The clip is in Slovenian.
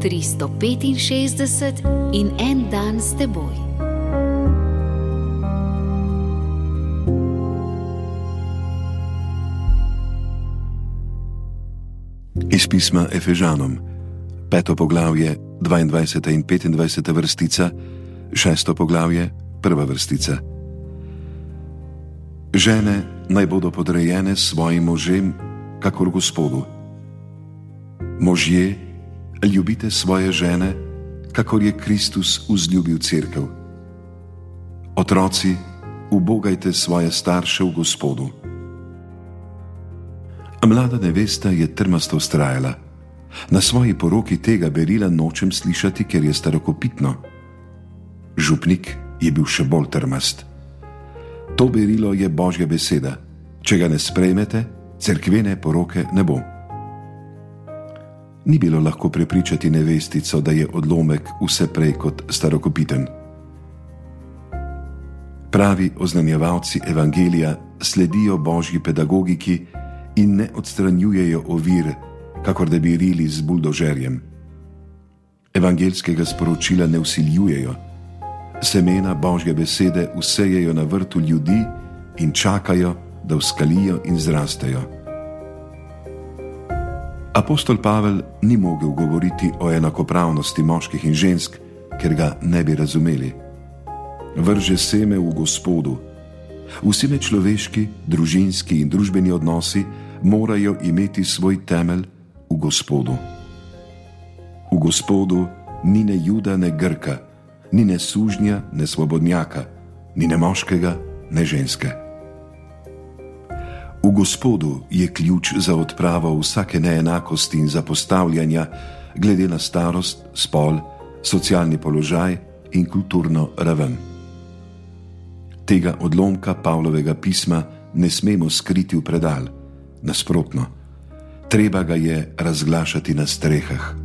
365 in en dan s teboj. Iz pisma Efežanom, peto poglavje, 22. in 25. vrstica, šesto poglavje, prva vrstica. Žene naj bodo podrejene svojim možem, kakor Gospodu. Možje, ljubite svoje žene, kakor je Kristus vzljubil crkv. Otroci, ubogajte svoje starše v Gospodu. Mlada nevesta je trmasto ustrajala. Na svoji poroki tega berila nočem slišati, ker je starokopitno. Župnik je bil še bolj trmast. To berilo je Božja beseda. Če ga ne sprejmete, cerkvene poroke ne bo. Ni bilo lahko prepričati nevestico, da je odlomek vse prej kot starokopiten. Pravi oznanjevalci evangelija sledijo božji pedagogiki in ne odstranjujejo ovir, kakor da bi rili z buldožerjem. Evangelskega sporočila ne usiljujejo, semena božje besede usejejo na vrtu ljudi in čakajo, da vskalijo in zrastejo. Apostol Pavel ni mogel govoriti o enakopravnosti moških in žensk, ker ga ne bi razumeli. Vrže seme v Gospodu. Vsi človeški, družinski in družbeni odnosi morajo imeti svoj temelj v Gospodu. V Gospodu ni ne juda, ne grka, ni ne sužnja, ne svobodnjaka, ni ne moškega, ne ženske. V Gospodu je ključ za odpravo vsake neenakosti in zapostavljanja, glede na starost, spol, socialni položaj in kulturno raven. Tega odlomka Pavlovega pisma ne smemo skriti v predal, nasprotno, treba ga je razglašati na strehah.